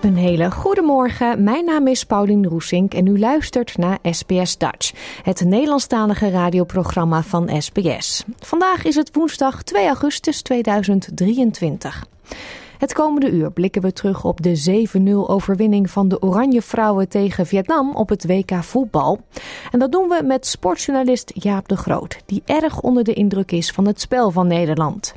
Een hele goede morgen. Mijn naam is Paulien Roesink en u luistert naar SBS Dutch, het Nederlandstalige radioprogramma van SBS. Vandaag is het woensdag 2 augustus 2023. Het komende uur blikken we terug op de 7-0 overwinning van de Oranje Vrouwen tegen Vietnam op het WK voetbal. En dat doen we met sportjournalist Jaap de Groot, die erg onder de indruk is van het spel van Nederland.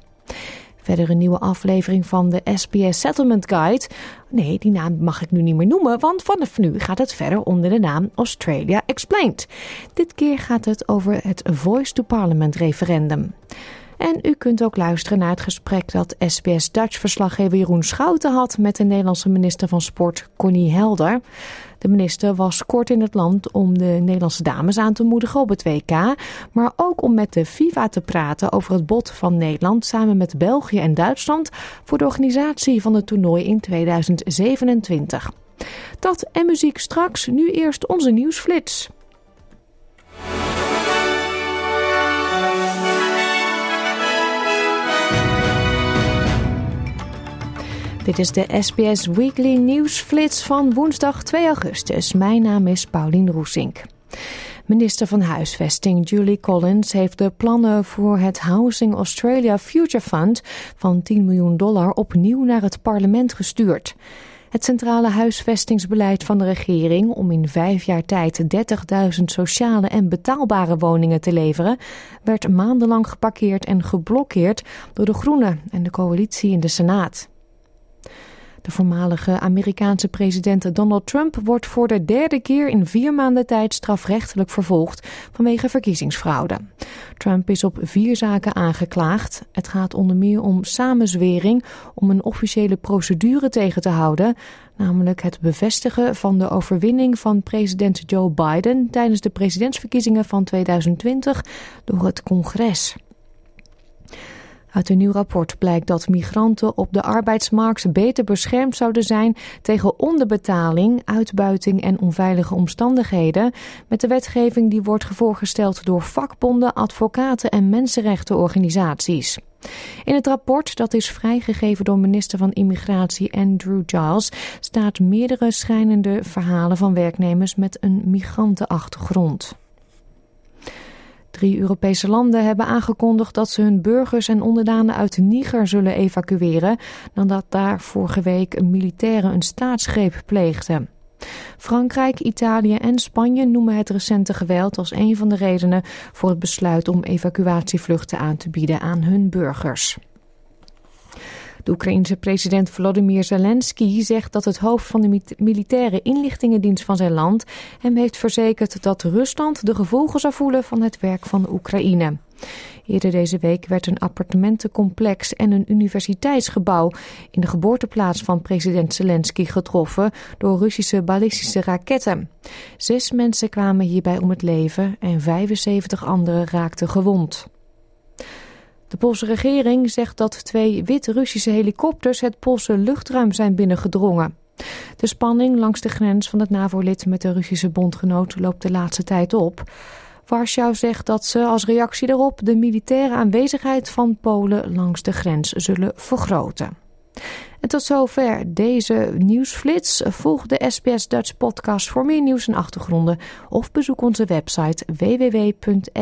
Verder een nieuwe aflevering van de SBS Settlement Guide. Nee, die naam mag ik nu niet meer noemen, want vanaf nu gaat het verder onder de naam Australia Explained. Dit keer gaat het over het Voice to Parliament referendum. En u kunt ook luisteren naar het gesprek dat SBS Dutch-verslaggever Jeroen Schouten had met de Nederlandse minister van Sport Connie Helder. De minister was kort in het land om de Nederlandse dames aan te moedigen op het WK, maar ook om met de FIFA te praten over het bod van Nederland samen met België en Duitsland voor de organisatie van het toernooi in 2027. Dat en muziek straks, nu eerst onze nieuwsflits. Dit is de SBS Weekly Nieuwsflits van woensdag 2 augustus. Mijn naam is Paulien Roesink. Minister van Huisvesting Julie Collins heeft de plannen voor het Housing Australia Future Fund van 10 miljoen dollar opnieuw naar het parlement gestuurd. Het centrale huisvestingsbeleid van de regering om in vijf jaar tijd 30.000 sociale en betaalbare woningen te leveren, werd maandenlang geparkeerd en geblokkeerd door de Groenen en de coalitie in de Senaat. De voormalige Amerikaanse president Donald Trump wordt voor de derde keer in vier maanden tijd strafrechtelijk vervolgd vanwege verkiezingsfraude. Trump is op vier zaken aangeklaagd. Het gaat onder meer om samenzwering om een officiële procedure tegen te houden, namelijk het bevestigen van de overwinning van president Joe Biden tijdens de presidentsverkiezingen van 2020 door het congres. Uit een nieuw rapport blijkt dat migranten op de arbeidsmarkt beter beschermd zouden zijn tegen onderbetaling, uitbuiting en onveilige omstandigheden met de wetgeving die wordt voorgesteld door vakbonden, advocaten en mensenrechtenorganisaties. In het rapport, dat is vrijgegeven door minister van Immigratie Andrew Giles, staat meerdere schijnende verhalen van werknemers met een migrantenachtergrond. Drie Europese landen hebben aangekondigd dat ze hun burgers en onderdanen uit Niger zullen evacueren, nadat daar vorige week militairen een staatsgreep pleegden. Frankrijk, Italië en Spanje noemen het recente geweld als een van de redenen voor het besluit om evacuatievluchten aan te bieden aan hun burgers. De Oekraïense president Volodymyr Zelensky zegt dat het hoofd van de militaire inlichtingendienst van zijn land hem heeft verzekerd dat Rusland de gevolgen zou voelen van het werk van Oekraïne. Eerder deze week werd een appartementencomplex en een universiteitsgebouw in de geboorteplaats van president Zelensky getroffen door Russische ballistische raketten. Zes mensen kwamen hierbij om het leven en 75 anderen raakten gewond. De Poolse regering zegt dat twee wit-Russische helikopters het Poolse luchtruim zijn binnengedrongen. De spanning langs de grens van het NAVO-lid met de Russische bondgenoot loopt de laatste tijd op. Warschau zegt dat ze als reactie daarop de militaire aanwezigheid van Polen langs de grens zullen vergroten. En tot zover deze nieuwsflits. Volg de SBS Dutch podcast voor meer nieuws en achtergronden. Of bezoek onze website www.sbs.com.au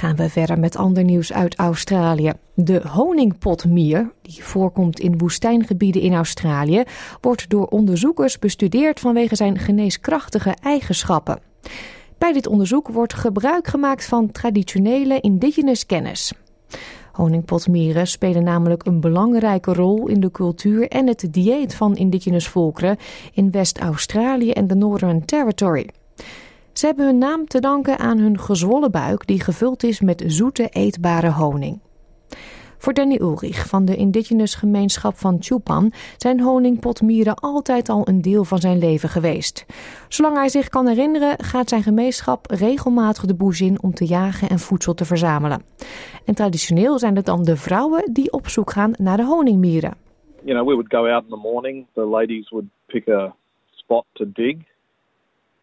Gaan we verder met ander nieuws uit Australië. De honingpotmier, die voorkomt in woestijngebieden in Australië, wordt door onderzoekers bestudeerd vanwege zijn geneeskrachtige eigenschappen. Bij dit onderzoek wordt gebruik gemaakt van traditionele indigenous kennis. Honingpotmieren spelen namelijk een belangrijke rol in de cultuur en het dieet van indigenous volkeren in West-Australië en de Northern Territory. Ze hebben hun naam te danken aan hun gezwollen buik die gevuld is met zoete eetbare honing. Voor Danny Ulrich van de indigenous gemeenschap van Chupan zijn honingpotmieren altijd al een deel van zijn leven geweest. Zolang hij zich kan herinneren gaat zijn gemeenschap regelmatig de boes in om te jagen en voedsel te verzamelen. En traditioneel zijn het dan de vrouwen die op zoek gaan naar de honingmieren. You know, we would go out in the morning. The ladies would pick a spot to dig,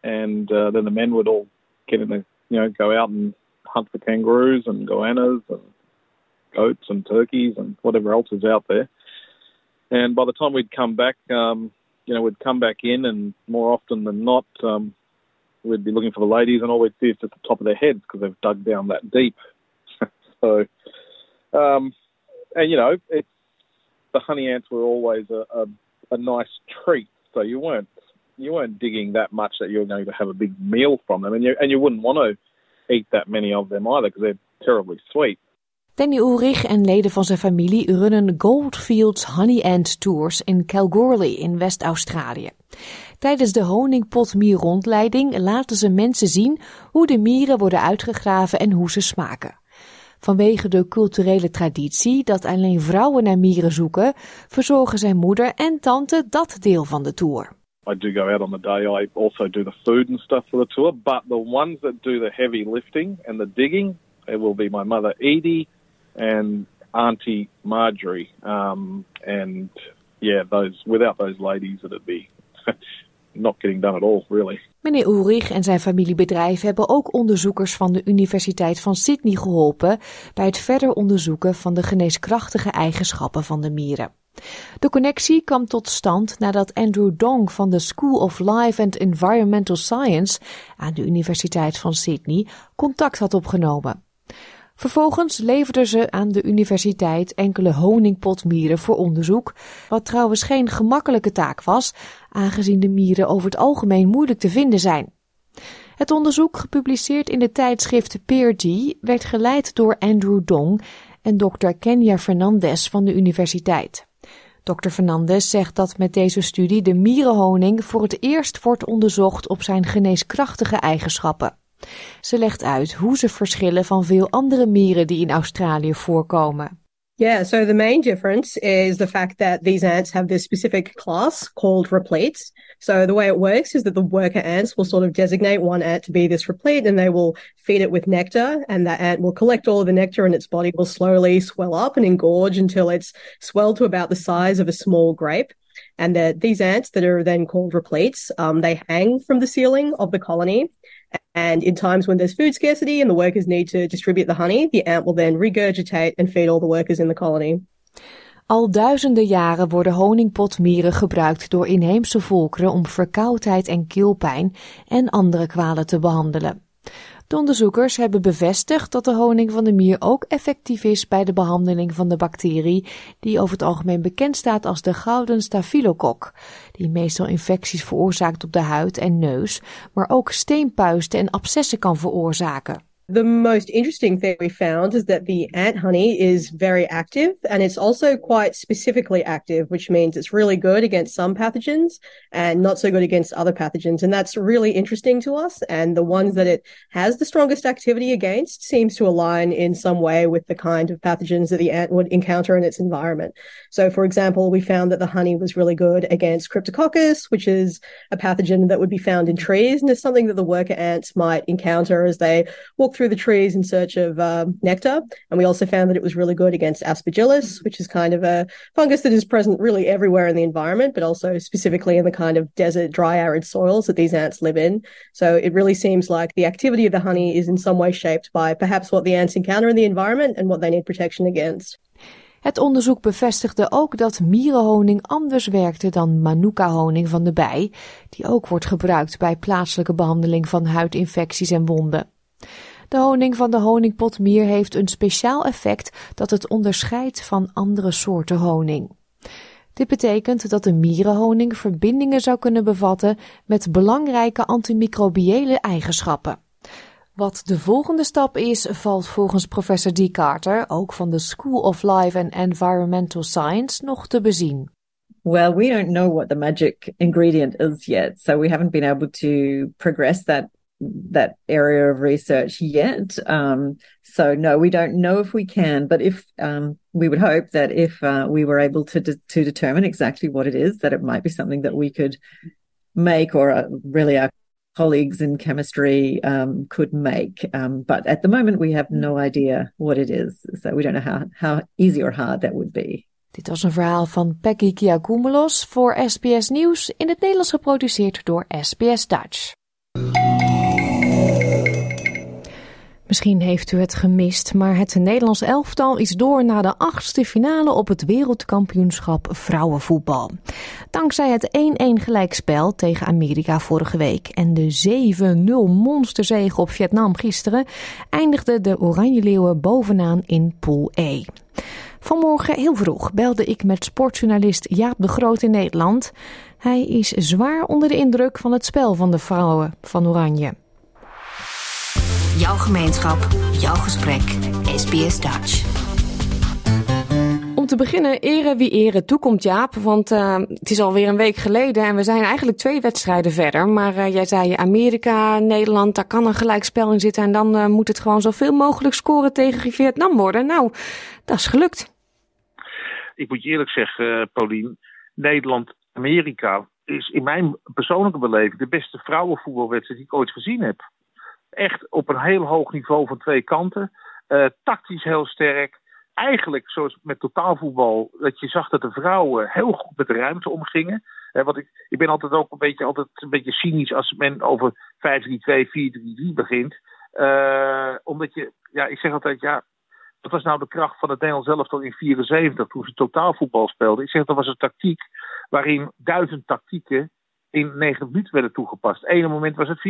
and uh, then the men would all get in the, you know, go out and hunt for kangaroos and goannas and goats and turkeys and whatever else is out there. And by the time we'd come back, um, you know, we'd come back in, and more often than not, um, we'd be looking for the ladies, and all we'd see is just the top of their heads because they've dug down that deep. so, um, and you know, the honey ants were always a, a, a nice treat. So you weren't you weren't digging that much that you going to have a big meal from them, and you and you wouldn't want to eat that many of them either because they're terribly sweet. Danny Ulrich en leden van zijn familie runnen Goldfields Honey Ant Tours in Kalgoorlie in West-Australië. Tijdens de honingpotmier-rondleiding laten ze mensen zien hoe de mieren worden uitgegraven en hoe ze smaken. Vanwege de culturele traditie dat alleen vrouwen naar mieren zoeken, verzorgen zijn moeder en tante dat deel van de tour. I do go out on the day. I also do the food and stuff for the tour. But the ones that do the heavy lifting and the digging, it will be my mother Edie and Auntie Marjorie. Um, and yeah, those without those ladies, it'd be not getting done at all, really. Meneer Ulrich en zijn familiebedrijf hebben ook onderzoekers van de Universiteit van Sydney geholpen bij het verder onderzoeken van de geneeskrachtige eigenschappen van de mieren. De connectie kwam tot stand nadat Andrew Dong van de School of Life and Environmental Science aan de Universiteit van Sydney contact had opgenomen. Vervolgens leverden ze aan de universiteit enkele honingpotmieren voor onderzoek, wat trouwens geen gemakkelijke taak was, aangezien de mieren over het algemeen moeilijk te vinden zijn. Het onderzoek, gepubliceerd in de tijdschrift PeerD, werd geleid door Andrew Dong en Dr. Kenya Fernandez van de universiteit. Dr. Fernandez zegt dat met deze studie de mierenhoning voor het eerst wordt onderzocht op zijn geneeskrachtige eigenschappen. Ze legt uit hoe ze verschillen van veel andere mieren die in Australië voorkomen. Yeah, so the main difference is the fact that these ants have this specific class called repletes. So the way it works is that the worker ants will sort of designate one ant to be this replete and they will feed it with nectar and that ant will collect all of the nectar and its body will slowly swell up and engorge until it's swelled to about the size of a small grape. And that these ants that are then called repletes, um, they hang from the ceiling of the colony and in times when there's food scarcity and the workers need to distribute the honey, the ant will then regurgitate and feed all the workers in the colony. Al duizenden jaren worden honingpotmieren gebruikt door inheemse volkeren om verkoudheid en keelpijn en andere kwalen te behandelen. De onderzoekers hebben bevestigd dat de honing van de mier ook effectief is bij de behandeling van de bacterie die over het algemeen bekend staat als de gouden staphylococ, die meestal infecties veroorzaakt op de huid en neus, maar ook steenpuisten en abscessen kan veroorzaken. The most interesting thing we found is that the ant honey is very active and it's also quite specifically active, which means it's really good against some pathogens and not so good against other pathogens. And that's really interesting to us. And the ones that it has the strongest activity against seems to align in some way with the kind of pathogens that the ant would encounter in its environment. So, for example, we found that the honey was really good against Cryptococcus, which is a pathogen that would be found in trees and is something that the worker ants might encounter as they walk through the trees in search of uh, nectar. And we also found that it was really good against aspergillus, which is kind of a fungus that is present really everywhere in the environment, but also specifically in the kind of desert, dry, arid soils that these ants live in. So it really seems like the activity of the honey is in some way shaped by perhaps what the ants encounter in the environment and what they need protection against. Het onderzoek bevestigde ook dat mierenhoning anders werkte dan manuka-honing van de bij, die ook wordt gebruikt bij plaatselijke behandeling van huidinfecties en wonden. De honing van de honingpotmier heeft een speciaal effect dat het onderscheidt van andere soorten honing. Dit betekent dat de mierenhoning verbindingen zou kunnen bevatten met belangrijke antimicrobiële eigenschappen. Wat de volgende stap is, valt volgens professor D. Carter, ook van de School of Life and Environmental Science, nog te bezien. Well, we don't know what the magic ingredient is yet, so we haven't been able to progress that that area of research yet. Um, so no, we don't know if we can, but if um, we would hope that if uh, we were able to de- to determine exactly what it is, that it might be something that we could make, or uh, really our colleagues in chemistry um, could make. Um, but at the moment, we have no idea what it is, so we don't know how how easy or hard that would be. Dit was een verhaal van Peggy Kiagoumelos voor SBS Nieuws in het Nederlands geproduceerd door SBS Dutch. Misschien heeft u het gemist, maar het Nederlands elftal is door naar de achtste finale op het wereldkampioenschap vrouwenvoetbal. Dankzij het 1-1 gelijkspel tegen Amerika vorige week en de 7-0 monsterzege op Vietnam gisteren eindigde de Oranje Leeuwen bovenaan in Pool E. Vanmorgen heel vroeg belde ik met sportjournalist Jaap de Groot in Nederland. Hij is zwaar onder de indruk van het spel van de vrouwen van Oranje. Jouw gemeenschap, jouw gesprek. SBS Dutch. Om te beginnen, ere wie ere toekomt, Jaap. Want uh, het is alweer een week geleden en we zijn eigenlijk twee wedstrijden verder. Maar uh, jij zei Amerika, Nederland, daar kan een gelijkspel in zitten. En dan uh, moet het gewoon zoveel mogelijk scoren tegen Vietnam worden. Nou, dat is gelukt. Ik moet je eerlijk zeggen, Paulien. Nederland-Amerika is in mijn persoonlijke beleving de beste vrouwenvoetbalwedstrijd die ik ooit gezien heb echt op een heel hoog niveau van twee kanten. Uh, tactisch heel sterk. Eigenlijk zoals met totaalvoetbal, dat je zag dat de vrouwen heel goed met de ruimte omgingen. Uh, want ik, ik ben altijd ook een beetje, altijd een beetje cynisch als men over 5-3-2, 4-3-3 begint. Uh, omdat je, ja, ik zeg altijd, ja, dat was nou de kracht van het Nederlands elftal in 74 toen ze totaalvoetbal speelden. Ik zeg dat was een tactiek waarin duizend tactieken in 90 minuten werden toegepast. Ene moment was het 4-3.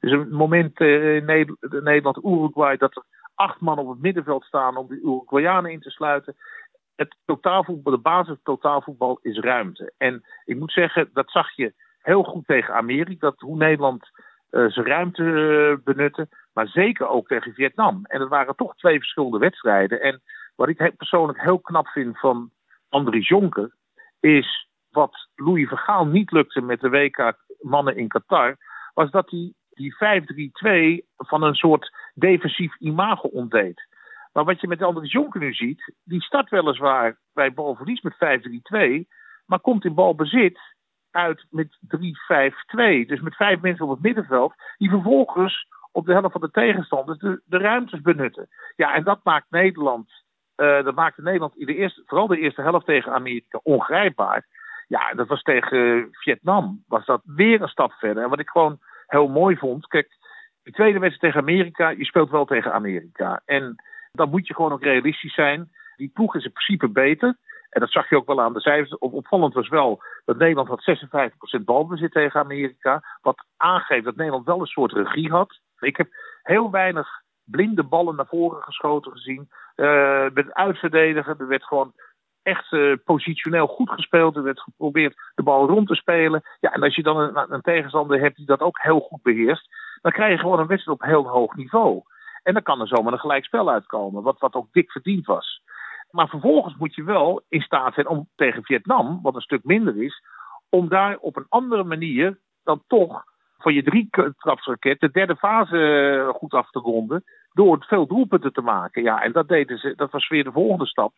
Dus een moment uh, in Nederland-Uruguay dat er acht man op het middenveld staan om de Uruguayanen in te sluiten. Het totaalvoetbal, de basis totaalvoetbal is ruimte. En ik moet zeggen, dat zag je heel goed tegen Amerika. Dat hoe Nederland uh, zijn ruimte uh, benutte. Maar zeker ook tegen Vietnam. En het waren toch twee verschillende wedstrijden. En wat ik persoonlijk heel knap vind van Andries Jonker. Is wat Louis Vergaal niet lukte met de WK mannen in Qatar, was dat hij die 5-3-2 van een soort defensief imago ontdeed. Maar wat je met Andries Jonker nu ziet, die start weliswaar bij balverlies met 5-3-2, maar komt in balbezit uit met 3-5-2. Dus met vijf mensen op het middenveld, die vervolgens op de helft van de tegenstanders de, de ruimtes benutten. Ja, en dat maakt Nederland, uh, dat maakte Nederland in de eerste, vooral de eerste helft tegen Amerika ongrijpbaar. Ja, dat was tegen Vietnam. Was dat weer een stap verder. En wat ik gewoon heel mooi vond. Kijk, de tweede wedstrijd tegen Amerika. Je speelt wel tegen Amerika. En dan moet je gewoon ook realistisch zijn. Die ploeg is in principe beter. En dat zag je ook wel aan de cijfers. Opvallend was wel dat Nederland had 56% balbezit tegen Amerika. Wat aangeeft dat Nederland wel een soort regie had. Ik heb heel weinig blinde ballen naar voren geschoten gezien. Uh, met uitverdedigen. Er werd gewoon echt uh, positioneel goed gespeeld. Er werd geprobeerd de bal rond te spelen. Ja, en als je dan een, een, tegenstander hebt die dat ook heel goed beheerst, dan krijg je gewoon een wedstrijd op heel hoog niveau. En dan kan er zomaar een gelijkspel uitkomen, wat, wat ook dik verdiend was. Maar vervolgens moet je wel in staat zijn om tegen Vietnam, wat een stuk minder is, om daar op een andere manier dan toch van je drie trapsraket de derde fase eh, goed af te ronden. Door veel doelpunten te maken. Ja, en dat deden ze, dat was weer de volgende stap.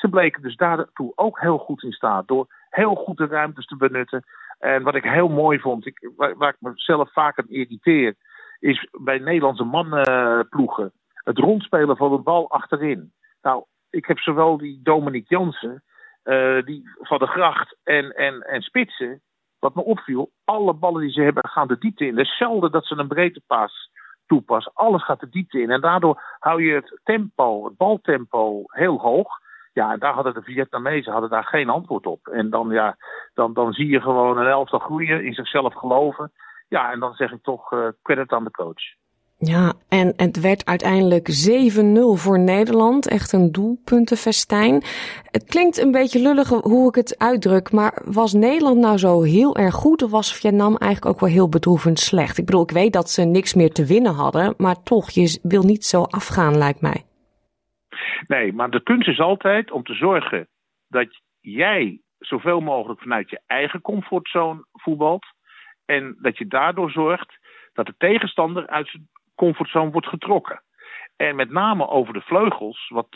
Ze bleken dus daartoe ook heel goed in staat door heel goed de ruimtes te benutten. En wat ik heel mooi vond, ik, waar, ik mezelf vaak aan irriteer, is bij Nederlandse mannenploegen het rondspelen van de bal achterin. Nou, ik heb zowel die Dominic Jansen, uh, die van de Gracht en, en, en Spitsen, wat me opviel, alle ballen die ze hebben gaan de diepte in. Het is zelden dat ze een breedtepas toepassen. Alles gaat de diepte in. En daardoor hou je het tempo, het baltempo heel hoog. Ja, daar hadden de Vietnamezen hadden daar geen antwoord op. En dan, ja, dan, dan zie je gewoon een elftal groeien, in zichzelf geloven. Ja, en dan zeg ik toch uh, credit aan de coach. Ja, en het werd uiteindelijk 7-0 voor Nederland. Echt een doelpuntenfestijn. Het klinkt een beetje lullig hoe ik het uitdruk, maar was Nederland nou zo heel erg goed of was Vietnam eigenlijk ook wel heel bedroevend slecht? Ik bedoel, ik weet dat ze niks meer te winnen hadden, maar toch, je wil niet zo afgaan, lijkt mij. Nee, maar de kunst is altijd om te zorgen dat jij zoveel mogelijk vanuit je eigen comfortzone voetbalt. En dat je daardoor zorgt dat de tegenstander uit zijn comfortzone wordt getrokken. En met name over de vleugels, wat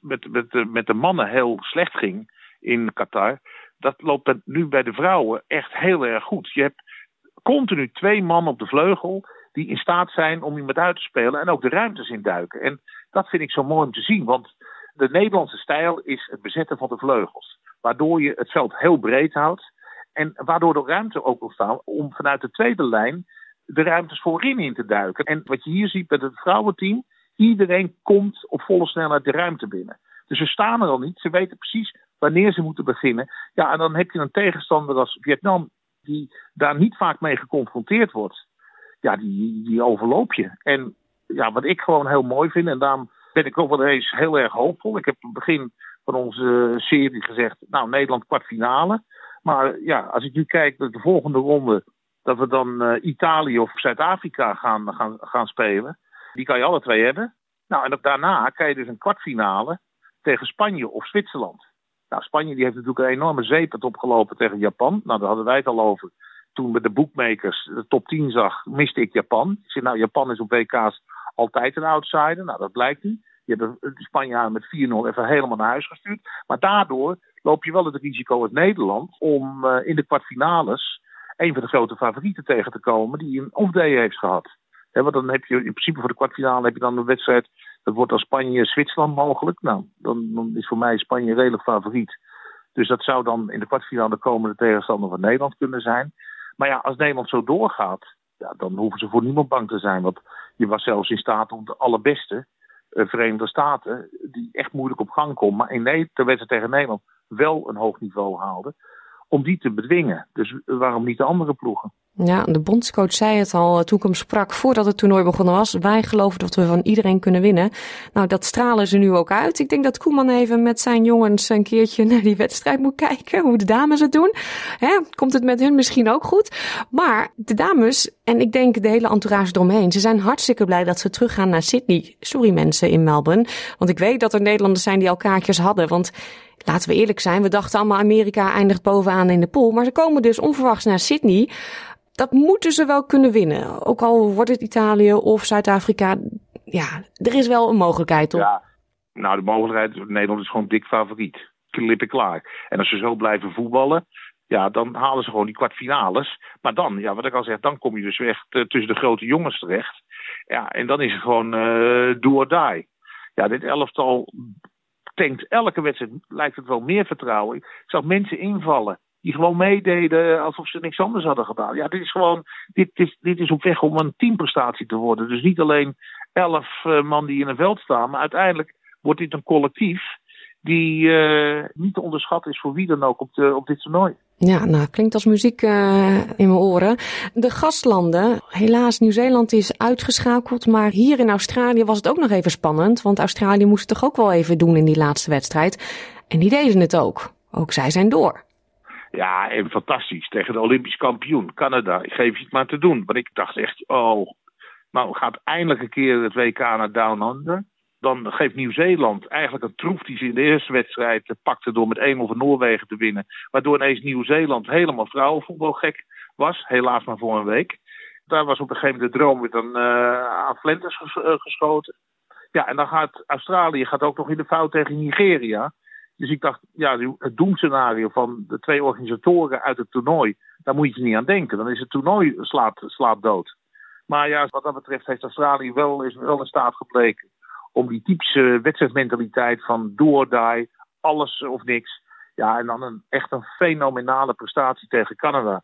met, met, met de mannen heel slecht ging in Qatar. Dat loopt nu bij de vrouwen echt heel erg goed. Je hebt continu twee mannen op de vleugel die in staat zijn om iemand uit te spelen en ook de ruimtes induiken. En dat vind ik zo mooi om te zien, want de Nederlandse stijl is het bezetten van de vleugels. Waardoor je het veld heel breed houdt en waardoor er ruimte ook ontstaat om vanuit de tweede lijn de ruimtes voorin in te duiken. En wat je hier ziet met het vrouwenteam, iedereen komt op volle snelheid de ruimte binnen. Dus ze staan er al niet, ze weten precies wanneer ze moeten beginnen. Ja, en dan heb je een tegenstander als Vietnam, die daar niet vaak mee geconfronteerd wordt. Ja, die, die overloop je. En ja, wat ik gewoon heel mooi vind, en daarom ben ik ook wel eens heel erg hoopvol. Ik heb aan het begin van onze serie gezegd, nou, Nederland kwartfinale. Maar ja, als ik nu kijk naar de volgende ronde, dat we dan uh, Italië of Zuid-Afrika gaan, gaan, gaan spelen. Die kan je alle twee hebben. Nou, en daarna kan je dus een kwartfinale tegen Spanje of Zwitserland. Nou, Spanje die heeft natuurlijk een enorme zeepet opgelopen tegen Japan. Nou, daar hadden wij het al over. Toen we de bookmakers de top 10 zag, miste ik Japan. Ik zei, nou, Japan is op WK's altijd een outsider. Nou, dat blijkt niet. Je hebt de Spanjaarden met 4-0 even helemaal naar huis gestuurd. Maar daardoor loop je wel het risico uit Nederland om uh, in de kwartfinales een van de grote favorieten tegen te komen die een off-day heeft gehad. Want dan heb je in principe voor de kwartfinale heb je dan een wedstrijd. Dat wordt dan Spanje-Zwitserland mogelijk. Nou, dan, dan, is voor mij Spanje redelijk favoriet. Dus dat zou dan in de kwartfinale de komende tegenstander van Nederland kunnen zijn. Maar ja, als Nederland zo doorgaat, ja, dan hoeven ze voor niemand bang te zijn. Want je was zelfs in staat om de allerbeste uh, Verenigde Staten, die echt moeilijk op gang komen, maar in de wedstrijd tegen Nederland wel een hoog niveau haalden, om die te bedwingen. Dus waarom niet de andere ploegen? Ja, de bondscoach zei het al eh, toen ik hem sprak voordat het toernooi begonnen was. Wij geloven dat we van iedereen kunnen winnen. Nou, dat stralen ze nu ook uit. Ik denk dat Koeman even met zijn jongens een keertje naar die wedstrijd moet kijken. Hoe de dames het doen. Hè, komt het met hun misschien ook goed? Maar de dames, en ik denk de hele entourage eromheen, ze zijn hartstikke blij dat ze teruggaan naar Sydney. Sorry mensen in Melbourne. Want ik weet dat er Nederlanders zijn die al kaartjes hadden. Want laten we eerlijk zijn, we dachten allemaal Amerika eindigt bovenaan in de pool. Maar ze komen dus onverwachts naar Sydney dat moeten ze wel kunnen winnen. Ook al wordt het Italië of Zuid-Afrika. Ja, er is wel een mogelijkheid, toch? Ja, nou, de mogelijkheid. Nederland is gewoon dik favoriet. Klippen klaar. En als ze zo blijven voetballen. Ja, dan halen ze gewoon die kwartfinales. Maar dan, ja, wat ik al zeg, dan kom je dus echt uh, tussen de grote jongens terecht. Ja, en dan is het gewoon uh, do or die. Ja, dit elftal denkt elke wedstrijd, lijkt het wel meer vertrouwen. Ik zag mensen invallen die gewoon meededen alsof ze niks anders hadden gedaan. Ja, dit is gewoon, dit is, dit is op weg om een teamprestatie te worden. Dus niet alleen elf uh, man die in een veld staan, maar uiteindelijk wordt dit een collectief die uh, niet te onderschatten is voor wie dan ook op, de, op dit toernooi. Ja, nou, klinkt als muziek uh, in mijn oren. De gastlanden, helaas Nieuw-Zeeland is uitgeschakeld, maar hier in Australië was het ook nog even spannend, want Australië moest het toch ook wel even doen in die laatste wedstrijd. En die deden het ook. Ook zij zijn door. Ja, en fantastisch. Tegen de Olympisch kampioen, Canada. Ik geef je het maar te doen. Want ik dacht echt, oh, nou gaat eindelijk een keer het WK naar Down Under. Dan geeft Nieuw-Zeeland eigenlijk een troef die ze in de eerste wedstrijd pakte door met 1-0 van Noorwegen te winnen. Waardoor ineens Nieuw-Zeeland helemaal vrouwenvoetbal gek was. Helaas maar voor een week. Daar was op een gegeven moment de droom weer dan uh, aan Flentes ges uh, geschoten. Ja, en dan gaat Australië gaat ook nog in de fout tegen Nigeria. Dus ik dacht, ja, het doemscenario van de twee organisatoren uit het toernooi, daar moet je niet aan denken. Dan is het toernooi slaat, dood. Maar ja, wat dat betreft heeft Australië wel, is wel in staat gebleken om die typische wedstrijdmentaliteit van do or die, alles of niks. Ja, en dan een, echt een fenomenale prestatie tegen Canada.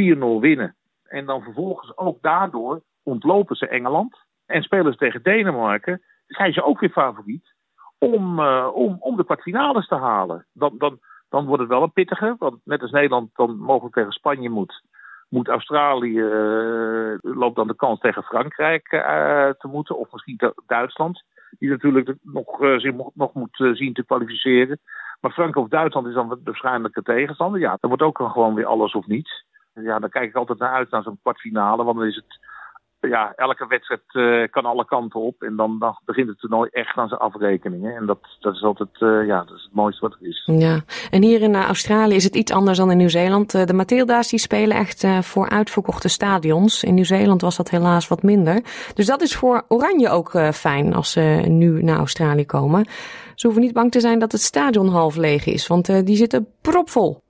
4-0 winnen. En dan vervolgens ook daardoor ontlopen ze Engeland. En spelen ze tegen Denemarken. Zijn ze ook weer favoriet om, uh, om, om de kwartfinales te halen. Dan, dan, dan wordt het wel een pittige, want net als Nederland dan mogelijk tegen Spanje moet, moet Australië, uh, loopt dan de kans tegen Frankrijk uh, te moeten. Of misschien Duitsland, die natuurlijk nog, zich nog moet zien te kwalificeren. Maar Frankrijk of Duitsland is dan de waarschijnlijke tegenstander. Ja, dan wordt ook gewoon weer alles of niets. Ja, dan kijk ik altijd naar uit naar zo'n kwartfinale. Want dan is het ja, elke wedstrijd uh, kan alle kanten op. En dan, dan begint het toernooi echt aan zijn afrekeningen. En dat, dat is altijd uh, ja, dat is het mooiste wat er is. Ja, en hier in uh, Australië is het iets anders dan in Nieuw-Zeeland. de Matilda's die spelen echt voor uitverkochte stadions. In Nieuw-Zeeland was dat helaas wat minder. Dus dat is voor Oranje ook fijn als ze nu naar Australië komen. Ze hoeven niet bang te zijn dat het stadion half leeg is, want die zitten propvol.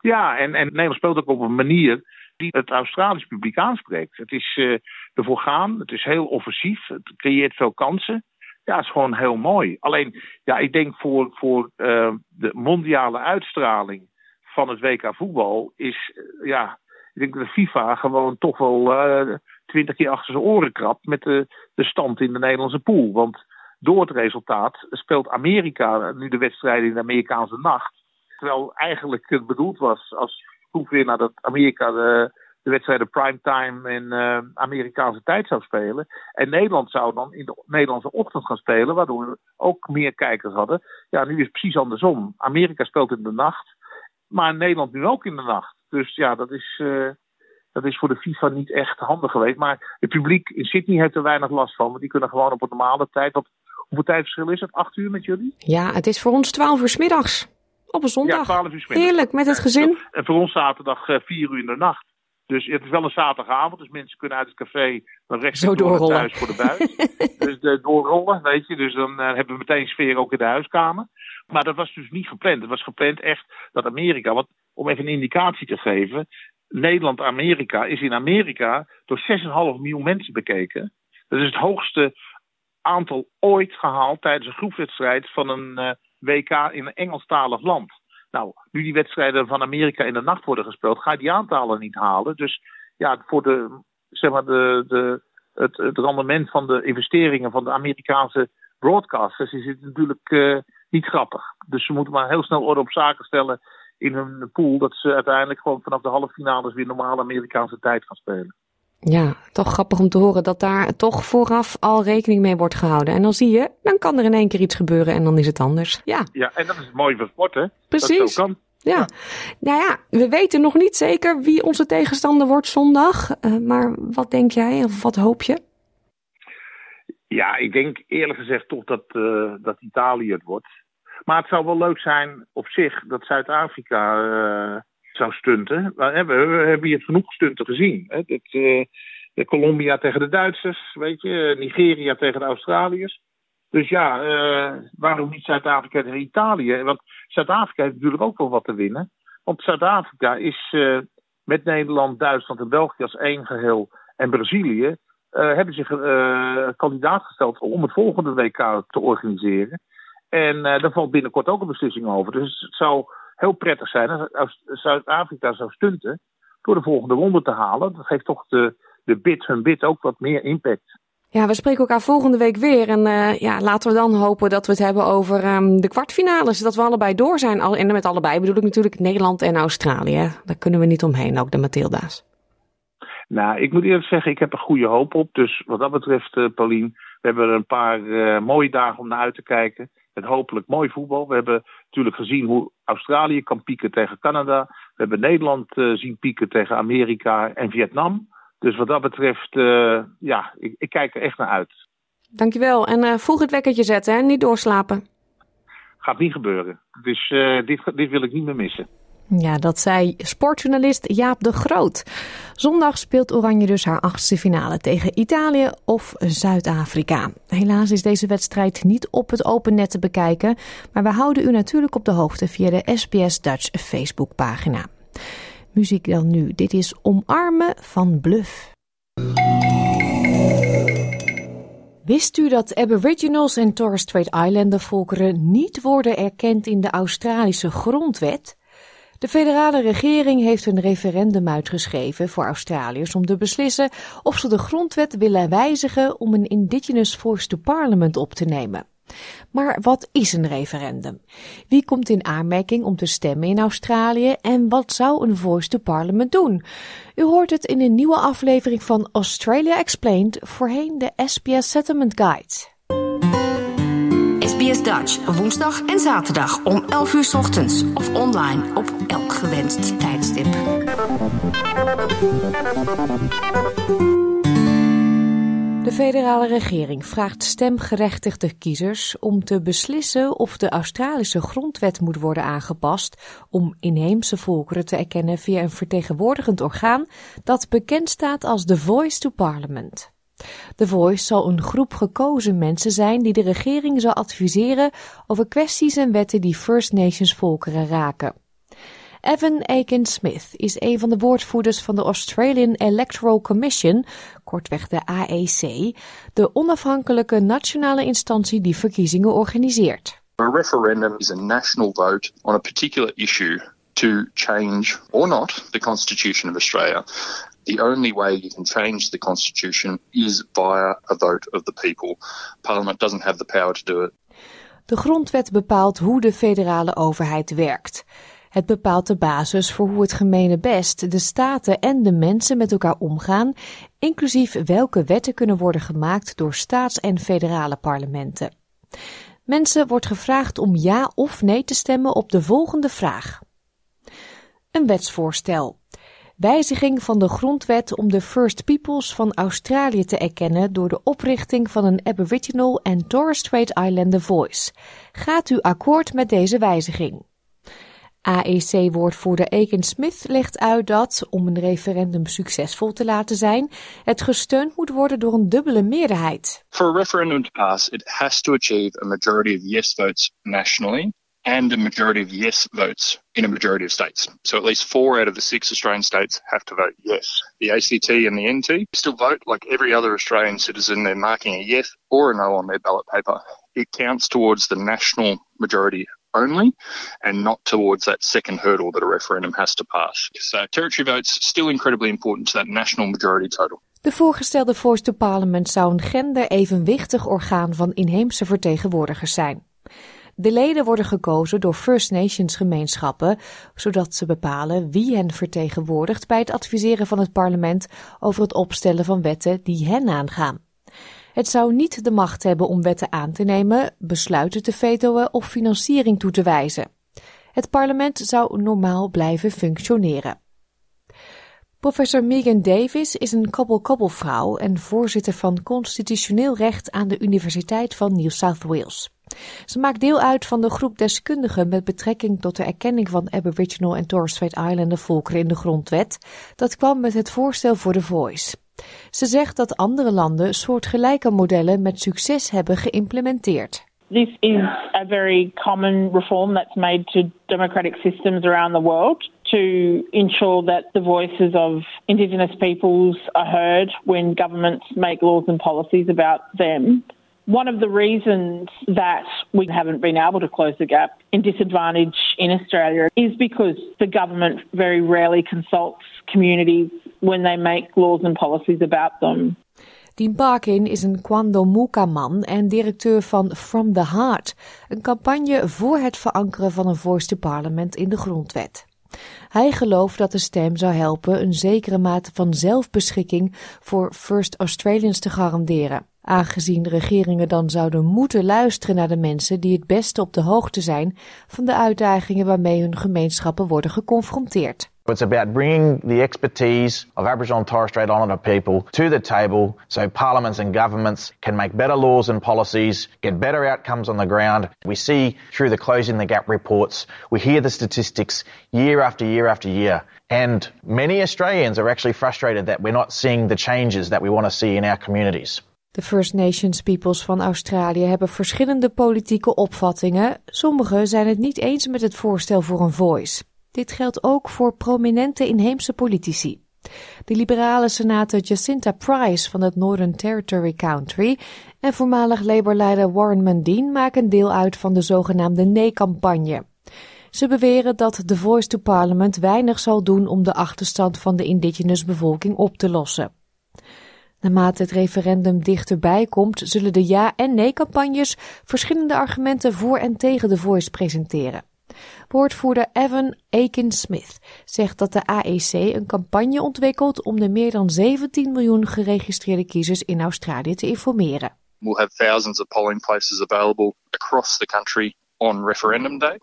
Ja, en, en Nederland speelt ook op een manier die het Australisch publiek aanspreekt. Het is uh, ervoor gaan, het is heel offensief, het creëert veel kansen. Ja, het is gewoon heel mooi. Alleen, ja, ik denk voor, voor uh, de mondiale uitstraling van het WK voetbal is, uh, ja, ik denk dat de FIFA gewoon toch wel twintig keer achter zijn oren krabt met de, de stand in de Nederlandse pool. Want door het resultaat speelt Amerika nu de wedstrijden in de Amerikaanse nacht. Terwijl eigenlijk het bedoeld was als proefwinnaar dat Amerika de, de wedstrijden primetime in uh, Amerikaanse tijd zou spelen. En Nederland zou dan in de Nederlandse ochtend gaan spelen, waardoor we ook meer kijkers hadden. Ja, nu is het precies andersom. Amerika speelt in de nacht, maar Nederland nu ook in de nacht. Dus ja, dat is, uh, dat is voor de FIFA niet echt handig geweest. Maar het publiek in Sydney heeft er weinig last van, want die kunnen gewoon op een normale tijd. Op, hoeveel tijdverschil is het? Acht uur met jullie? Ja, het is voor ons twaalf uur s middags. Op een zondag. Ja, 12 uur Heerlijk, met het gezin. En voor ons zaterdag uh, 4 uur in de nacht. Dus het is wel een zaterdagavond, dus mensen kunnen uit het café dan rechts Zo door het huis voor de buis. dus de, doorrollen, weet je. Dus dan uh, hebben we meteen sfeer ook in de huiskamer. Maar dat was dus niet gepland. Het was gepland echt dat Amerika, want om even een indicatie te geven. Nederland-Amerika is in Amerika door 6,5 miljoen mensen bekeken. Dat is het hoogste aantal ooit gehaald tijdens een groepswedstrijd van een uh, WK in een Engelstalig land. Nou, nu die wedstrijden van Amerika in de nacht worden gespeeld, ga je die aantallen niet halen. Dus ja, voor de, zeg maar de, de, het, rendement van de investeringen van de Amerikaanse broadcasters is het natuurlijk uh, niet grappig. Dus ze moeten maar heel snel orde op zaken stellen in hun pool. Dat ze uiteindelijk gewoon vanaf de halve finales weer normale Amerikaanse tijd gaan spelen. Ja, toch grappig om te horen dat daar toch vooraf al rekening mee wordt gehouden. En dan zie je, dan kan er in één keer iets gebeuren en dan is het anders. Ja, ja en dat is mooi voor sport, hè? Precies. Dat zo kan. Ja. ja. nou ja, we weten nog niet zeker wie onze tegenstander wordt zondag. Uh, maar wat denk jij of wat hoop je? Ja, ik denk eerlijk gezegd toch dat, uh, dat Italië het wordt. Maar het zou wel leuk zijn op zich dat Zuid-Afrika uh, zou stunten. We hebben, hier genoeg stunten gezien. Hè. Uh, de Colombia tegen de Duitsers, weet je, Nigeria tegen de Australiërs. Dus ja, uh, waarom niet Zuid-Afrika tegen Italië? Want Zuid-Afrika heeft natuurlijk ook wel wat te winnen. Want Zuid-Afrika is uh, met Nederland, Duitsland en België als één geheel en Brazilië hebben zich kandidaat gesteld om het volgende WK te organiseren. En daar valt binnenkort ook een beslissing over. Dus het zou heel prettig zijn als Zuid-Afrika zou stunten door de volgende ronde te halen. Dat geeft toch de, de bid, hun bid ook wat meer impact. Ja, we spreken elkaar volgende week weer. En uh, ja, laten we dan hopen dat we het hebben over um, de kwartfinales. Dat we allebei door zijn. En met allebei bedoel ik natuurlijk Nederland en Australië. Daar kunnen we niet omheen, ook de Matilda's. Nou, ik moet eerlijk zeggen, ik heb er goede hoop op. Dus wat dat betreft, uh, Paulien, we hebben er een paar uh, mooie dagen om naar uit te kijken. Met hopelijk mooi voetbal. We hebben natuurlijk gezien hoe Australië kan pieken tegen Canada. We hebben Nederland uh, zien pieken tegen Amerika en Vietnam. Dus wat dat betreft, uh, ja, ik, ik, kijk er echt naar uit. Dankjewel. En uh, vroeg het wekkertje zetten, hè? Niet doorslapen. Gaat niet gebeuren. Dus dit, dit wil ik niet meer missen. Ja, dat zei sportjournalist Jaap de Groot. Zondag speelt Oranje dus haar achtste finale tegen Italië of Zuid-Afrika. Helaas is deze wedstrijd niet op het open net te bekijken, maar we houden u natuurlijk op de hoogte via de SBS Dutch Facebookpagina. Muziek dan nu. Dit is Omarmen van Bluff. Wist u dat Aboriginals en Torres Strait Islander volkeren niet worden erkend in de Australische grondwet? De federale regering heeft een referendum uitgeschreven voor Australiërs om te beslissen of ze de grondwet willen wijzigen om een Indigenous Voice to Parliament op te nemen. Maar wat is een referendum? Wie komt in aanmerking om te stemmen in Australië en wat zou een Voice to Parliament doen? U hoort het in een nieuwe aflevering van Australia Explained, voorheen de SBS Settlement Guide. SBS Dutch, woensdag en zaterdag om 11 uur ochtends of online op elk gewenst tijdstip. De federale regering vraagt stemgerechtigde kiezers om te beslissen of de Australische grondwet moet worden aangepast om inheemse volkeren te erkennen via een vertegenwoordigend orgaan dat bekend staat als The Voice to Parliament. The Voice zal een groep gekozen mensen zijn die de regering zal adviseren over kwesties en wetten die First Nations volkeren raken. Evan Aiken Smith is een van de woordvoerders van de Australian Electoral Commission, kortweg de AEC, de onafhankelijke nationale instantie die verkiezingen organiseert. A referendum is a national vote on a particular issue to change or not the Constitution of Australia. The only way you can change the Constitution is via a vote of the people. Parliament doesn't have the power to do it. De grondwet bepaalt hoe de federale overheid werkt. Het bepaalt de basis voor hoe het gemene best, de staten en de mensen met elkaar omgaan, inclusief welke wetten kunnen worden gemaakt door staats- en federale parlementen. Mensen wordt gevraagd om ja of nee te stemmen op de volgende vraag. Een wetsvoorstel. Wijziging van de grondwet om de First Peoples van Australië te erkennen door de oprichting van een Aboriginal en Torres Strait Islander Voice. Gaat u akkoord met deze wijziging? AEC-woordvoerder Aiken Smith legt uit dat, om een referendum succesvol te laten zijn, het gesteund moet worden door een dubbele meerderheid. For a referendum to pass, it has to achieve a majority of yes votes nationally and a majority of yes votes in a majority of states. So at least four out of the six Australian states have to vote yes. The ACT and the NT still vote like every other Australian citizen. They're marking a yes or a no on their ballot paper. It counts towards the national majority only and not towards that second hurdle that a referendum has to pass. So territory votes still incredibly important to that national majority total. De voorgestelde Voice to Parliament zou een gender-evenwichtig orgaan van inheemse vertegenwoordigers zijn. De leden worden gekozen door First Nations gemeenschappen, zodat ze bepalen wie hen vertegenwoordigt bij het adviseren van het parlement over het opstellen van wetten die hen aangaan. Het zou niet de macht hebben om wetten aan te nemen, besluiten te vetoen of financiering toe te wijzen. Het parlement zou normaal blijven functioneren. Professor Megan Davis is een kabbel-kabbelvrouw en voorzitter van constitutioneel recht aan de Universiteit van New South Wales. Ze maakt deel uit van de groep deskundigen met betrekking tot de erkenning van Aboriginal en Torres Strait Islander volkeren in de grondwet. Dat kwam met het voorstel voor de Voice. Ze zegt dat andere landen soortgelijke modellen met succes hebben geïmplementeerd. This is a very common reform that's made to democratic systems around the world to ensure that the voices of Indigenous peoples are heard when governments make laws and policies about them. One of the reasons that we haven't been able to close the gap in disadvantage in Australia is because the government very rarely consults communities when they make laws and policies about them. Dean Barkin is een Kwandomuka-man en directeur van From the Heart, een campagne voor het verankeren van een voice to parliament in de grondwet. Hij gelooft dat de stem zou helpen een zekere mate van zelfbeschikking voor First Australians te garanderen, aangezien regeringen dan zouden moeten luisteren naar de mensen die het beste op de hoogte zijn van de uitdagingen waarmee hun gemeenschappen worden geconfronteerd. It's about bringing the expertise of Aboriginal and Torres Strait Islander people to the table so parliaments and governments can make better laws and policies, get better outcomes on the ground. We see through the Closing the Gap reports, we hear the statistics year after year after year. And many Australians are actually frustrated that we're not seeing the changes that we want to see in our communities. De First Nations peoples van Australië hebben verschillende politieke opvattingen. Sommigen zijn het niet eens met het voorstel voor een voice. Dit geldt ook voor prominente inheemse politici. De liberale senator Jacinta Price van het Northern Territory Country en voormalig Labour-leider Warren Mundine maken deel uit van de zogenaamde nee-campagne. Ze beweren dat de Voice to Parliament weinig zal doen om de achterstand van de indigenous bevolking op te lossen. Naarmate het referendum dichterbij komt, zullen de ja- en nee-campagnes verschillende argumenten voor en tegen de Voice presenteren. Woordvoerder Evan Aiken-Smith zegt dat de AEC een campagne ontwikkelt om de meer dan 17 miljoen geregistreerde kiezers in Australië te informeren. We'll have thousands of polling places available across the country on referendum day.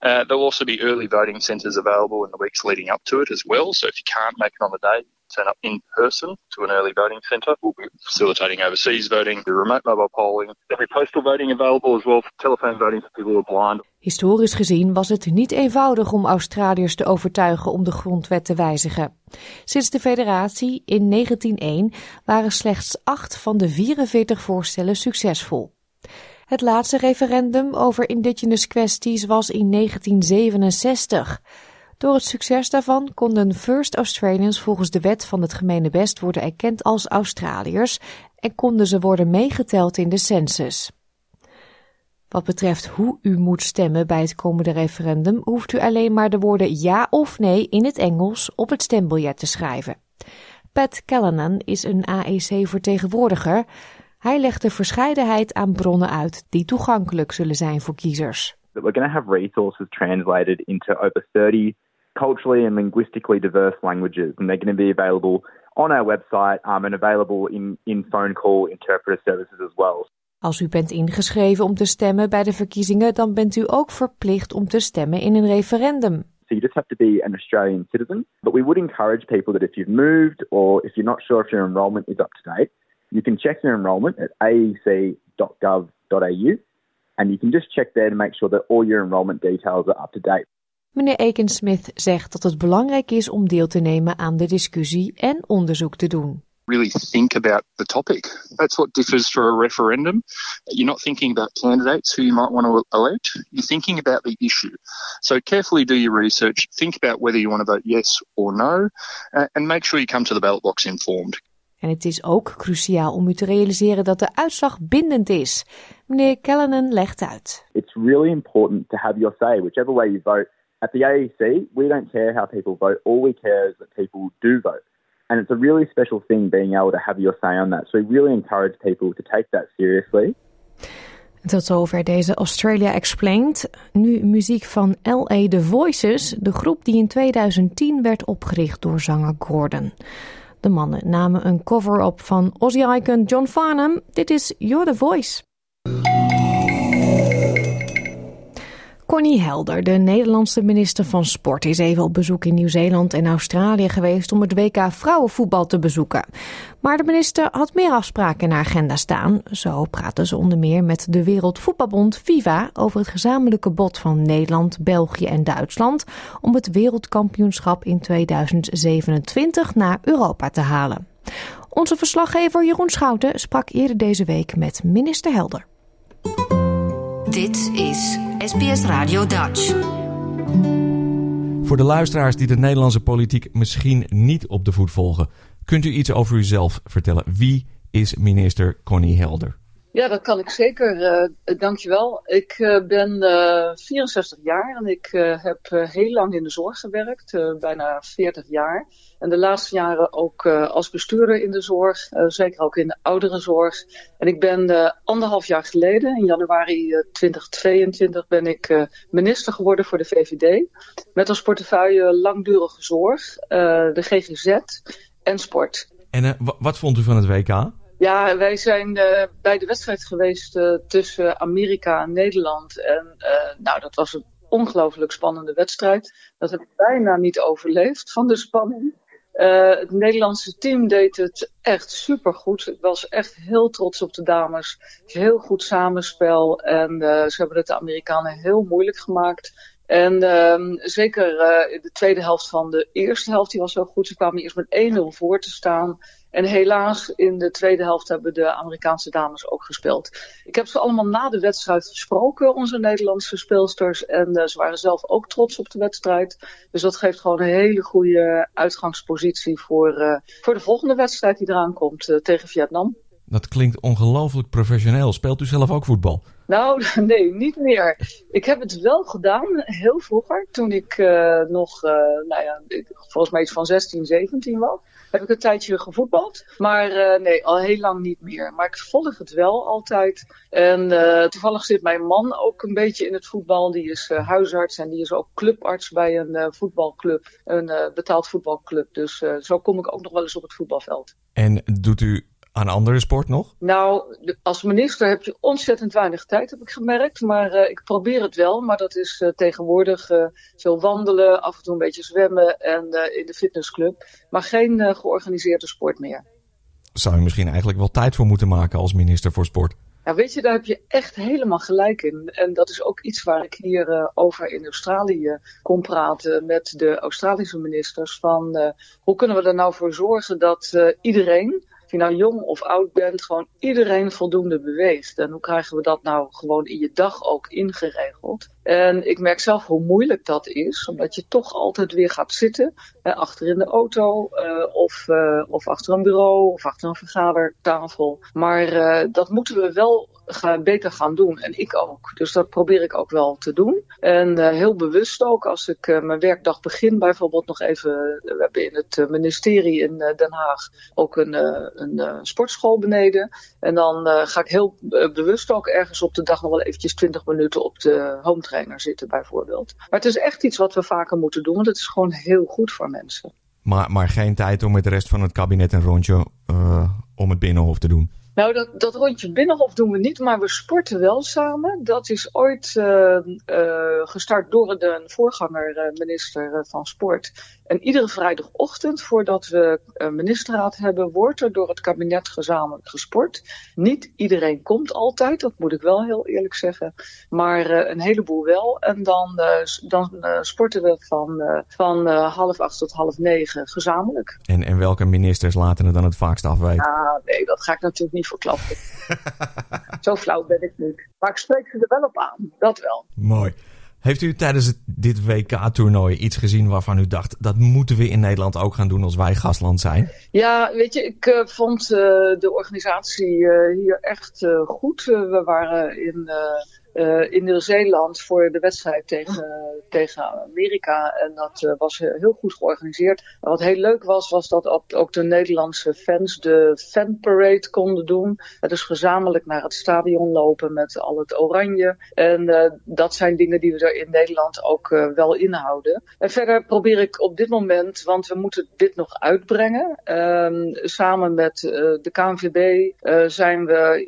Uh, there'll also be early voting centres available in the weeks leading up to it as well. So if you can't make it on the day, turn up in person to an early voting centre. We'll be facilitating overseas voting, remote mobile polling. There'll postal voting available as well for telephone voting for people who are blind. Historisch gezien was het niet eenvoudig om Australiërs te overtuigen om de grondwet te wijzigen. Sinds de federatie in 1901 waren slechts acht van de 44 voorstellen succesvol. Het laatste referendum over indigenous kwesties was in 1967. Door het succes daarvan konden First Australians volgens de wet van het gemene best worden erkend als Australiërs en konden ze worden meegeteld in de census. Wat betreft hoe u moet stemmen bij het komende referendum, hoeft u alleen maar de woorden ja of nee in het Engels op het stembiljet te schrijven. Pat Callanan is een AEC-vertegenwoordiger. Hij legt de verscheidenheid aan bronnen uit die toegankelijk zullen zijn voor kiezers. We're going to have resources translated into over 30 culturally and linguistically diverse languages, and they're going to be available on our website um, and available in, in phone call interpreter services as well. Als u bent ingeschreven om te stemmen bij de verkiezingen, dan bent u ook verplicht om te stemmen in een referendum. So you just have to be an Australian citizen. But we would encourage people that if you've moved or if you're not sure if your enrolment is up to date, you can check your enrolment at aec.gov.au and you can just check there to make sure that all your enrolment details are up to date. Meneer Aiken-Smith zegt dat het belangrijk is om deel te nemen aan de discussie en onderzoek te doen. Really think about the topic. That's what differs for a referendum. You're not thinking about candidates who you might want to elect. You're thinking about the issue. So carefully do your research. Think about whether you want to vote yes or no. Uh, and make sure you come to the ballot box informed. En het is ook cruciaal om u te realiseren dat de uitslag bindend is. Meneer Callanan legt uit. It's really important to have your say, whichever way you vote. At the AEC, we don't care how people vote. All we care is that people do vote. And it's a really special thing being able to have your say on that. So we really encourage people to take that seriously. Tot zover deze Australia Explained. Nu muziek van LA The Voices, de groep die in 2010 werd opgericht door zanger Gordon. De mannen namen een cover op van Aussie-icon John Farnham. Dit is You're The Voice. Connie Helder, de Nederlandse minister van Sport, is even op bezoek in Nieuw-Zeeland en Australië geweest om het WK vrouwenvoetbal te bezoeken. Maar de minister had meer afspraken in haar agenda staan. Zo praten ze onder meer met de Wereldvoetbalbond FIFA over het gezamenlijke bod van Nederland, België en Duitsland om het wereldkampioenschap in 2027 naar Europa te halen. Onze verslaggever Jeroen Schouten sprak eerder deze week met minister Helder. Dit is SBS Radio Dutch. Voor de luisteraars die de Nederlandse politiek misschien niet op de voet volgen, kunt u iets over uzelf vertellen. Wie is minister Connie Helder? Ja, dat kan ik zeker. Uh, dankjewel. Ik uh, ben uh, 64 jaar en ik heb heel lang in de zorg gewerkt, bijna 40 jaar. En de laatste jaren ook als bestuurder in de zorg, zeker ook in de ouderenzorg. En ik ben anderhalf jaar geleden, in januari 2022, ben ik minister geworden voor de VVD. Met als portefeuille langdurige zorg, de GGZ en sport. En wat vond u van het WK? Ja, wij zijn uh, bij de wedstrijd geweest uh, tussen Amerika en Nederland. En uh, nou, dat was een ongelooflijk spannende wedstrijd. Dat heb ik bijna niet overleefd van de spanning. het Nederlandse team deed het echt supergoed. Ik was echt heel trots op de dames. Heel goed samenspel. En ze hebben het de Amerikanen heel moeilijk gemaakt. En um, zeker in de tweede helft van de eerste helft, die was zo goed. Ze kwamen eerst met 1-0 voor te staan. En helaas, in de tweede helft hebben de Amerikaanse dames ook gespeeld. Ik heb ze allemaal na de wedstrijd gesproken, onze Nederlandse speelsters. En uh, ze waren zelf ook trots op de wedstrijd. Dus dat geeft gewoon een hele goede uitgangspositie voor, uh, voor de volgende wedstrijd die eraan komt uh, tegen Vietnam. Dat klinkt ongelooflijk professioneel. Speelt u zelf ook voetbal? Nou, nee, niet meer. Ik heb het wel gedaan, heel vroeger. Toen ik uh, nog, uh, nou ja, volgens mij iets van 16, 17 was heb ik een tijdje gevoetbald. Maar nee, al heel lang niet meer. Maar ik volg het wel altijd. En toevallig zit mijn man ook een beetje in het voetbal. Die is huisarts en die is ook clubarts bij een voetbalclub. Een betaald voetbalclub. Dus zo kom ik ook nog wel eens op het voetbalveld. En doet u aan andere sport nog? Nou, als minister heb je ontzettend weinig tijd, heb ik gemerkt. Maar uh, ik probeer het wel. Maar dat is uh, tegenwoordig uh, veel wandelen, af en toe een beetje zwemmen en in de fitnessclub. Maar geen georganiseerde sport meer. Zou je misschien eigenlijk wel tijd voor moeten maken als minister voor sport? Ja, weet je, daar heb je echt helemaal gelijk in. En dat is ook iets waar ik hier over in Australië kon praten met de Australische ministers. Van hoe kunnen we er nou voor zorgen dat iedereen of je nou jong of oud bent, gewoon iedereen voldoende beweegt. En hoe krijgen we dat nou gewoon in je dag ook ingeregeld? En ik merk zelf hoe moeilijk dat is, omdat je toch altijd weer gaat zitten, hè, achter in de auto, uh, of, uh, of achter een bureau, of achter een vergadertafel. Maar dat moeten we wel gaan, beter gaan doen. En ik ook. Dus dat probeer ik ook wel te doen. En heel bewust ook, als ik mijn werkdag begin, bijvoorbeeld nog even. We hebben in het ministerie in Den Haag ook een, een sportschool beneden. En dan ga ik heel bewust ook ergens op de dag nog wel eventjes 20 minuten op de home trainer zitten, bijvoorbeeld. Maar het is echt iets wat we vaker moeten doen, want het is gewoon heel goed voor mensen. Maar, maar geen tijd om met de rest van het kabinet een rondje om het binnenhof te doen? Nou, dat, dat rondje Binnenhof doen we niet, maar we sporten wel samen. Dat is ooit uh, uh, gestart door de voorganger, uh, minister van Sport. En iedere vrijdagochtend, voordat we een ministerraad hebben, wordt er door het kabinet gezamenlijk gesport. Niet iedereen komt altijd, dat moet ik wel heel eerlijk zeggen. Maar een heleboel wel. En dan, dan sporten we van, van half acht tot half negen gezamenlijk. En, en welke ministers laten het dan het vaakst afwijken? Ah, nee, dat ga ik natuurlijk niet verklappen. Zo flauw ben ik niet. Maar ik spreek ze er wel op aan, dat wel. Mooi. Heeft u tijdens het, dit WK-toernooi iets gezien waarvan u dacht... dat moeten we in Nederland ook gaan doen als wij gastland zijn? Ja, weet je, ik uh, vond uh, de organisatie uh, hier echt goed. we waren in uh, in Nieuw-Zeeland voor de wedstrijd tegen, tegen Amerika. En dat uh, was heel goed georganiseerd. Wat heel leuk was, was dat ook de Nederlandse fans de fanparade konden doen. dus gezamenlijk naar het stadion lopen met al het oranje. En uh, dat zijn dingen die we er in Nederland ook wel inhouden. En verder probeer ik op dit moment, want we moeten dit nog uitbrengen. Ehm, samen met de KNVB zijn we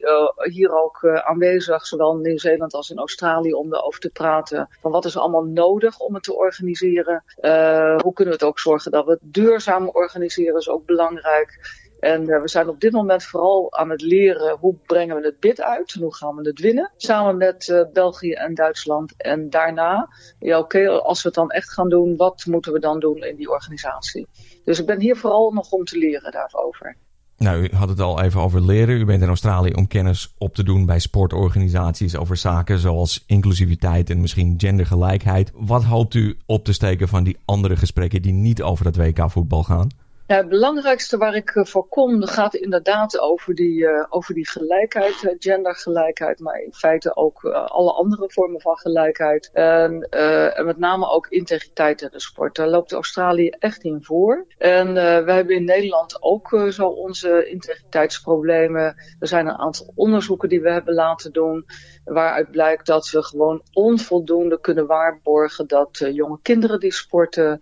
hier ook aanwezig, zowel in Nieuw-Zeeland als in Australië om erover te praten. Van wat is allemaal nodig om het te organiseren? Uh, hoe kunnen we het ook zorgen dat we het duurzaam organiseren? is ook belangrijk. En uh, we zijn op dit moment vooral aan het leren hoe brengen we het bid uit en hoe gaan we het winnen. Samen met uh, België en Duitsland. En daarna, ja oké, als we het dan echt gaan doen, wat moeten we dan doen in die organisatie? Dus ik ben hier vooral nog om te leren daarover. Nou, u had het al even over leren. U bent in Australië om kennis op te doen bij sportorganisaties over zaken zoals inclusiviteit en misschien gendergelijkheid. Wat hoopt u op te steken van die andere gesprekken die niet over het WK voetbal gaan? Het belangrijkste waar ik uh, voor kom gaat inderdaad over die, uh, over die gelijkheid, uh, gendergelijkheid, maar in feite ook alle andere vormen van gelijkheid. En, en, met name ook integriteit in de sport. Daar loopt Australië echt in voor. En we hebben in Nederland ook zo onze integriteitsproblemen. Er zijn een aantal onderzoeken die we hebben laten doen, waaruit blijkt dat we gewoon onvoldoende kunnen waarborgen dat jonge kinderen die sporten,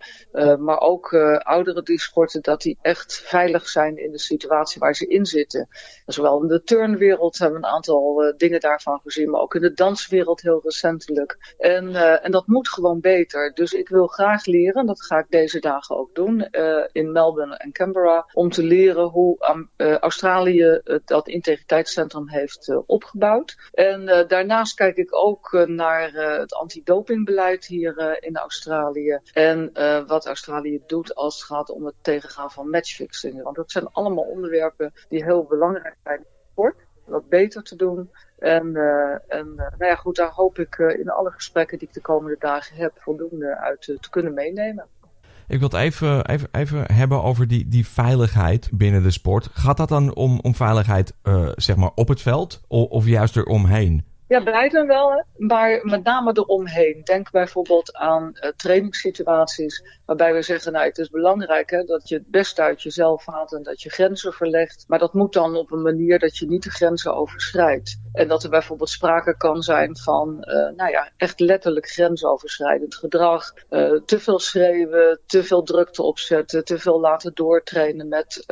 maar ook ouderen die sporten, dat dat die echt veilig zijn in de situatie waar ze in zitten. Zowel in de turnwereld hebben we een aantal uh, dingen daarvan gezien, maar ook in de danswereld heel recentelijk. En, uh, en dat moet gewoon beter. Dus ik wil graag leren, dat ga ik deze dagen ook doen, uh, in Melbourne en Canberra, om te leren hoe Australië dat integriteitscentrum heeft opgebouwd. En daarnaast kijk ik ook naar het antidopingbeleid hier in Australië. En wat Australië doet als het gaat om het tegengaan van matchfixing. Want dat zijn allemaal onderwerpen die heel belangrijk zijn voor sport. Wat beter te doen. En, uh, en uh, nou ja, goed, daar hoop ik uh, in alle gesprekken die ik de komende dagen heb voldoende uit te kunnen meenemen. Ik wil het even, even, even hebben over die, die veiligheid binnen de sport. Gaat dat dan om, om veiligheid zeg maar op het veld of, of juist eromheen? Ja, beide wel, maar met name eromheen. Denk bijvoorbeeld aan uh, trainingssituaties waarbij we zeggen, nou het is belangrijk hè, dat je het best uit jezelf haalt en dat je grenzen verlegt. Maar dat moet dan op een manier dat je niet de grenzen overschrijdt. En dat er bijvoorbeeld sprake kan zijn van, uh, nou ja, echt letterlijk grensoverschrijdend gedrag. Uh, te veel schreeuwen, te veel drukte opzetten, te veel laten doortrainen met,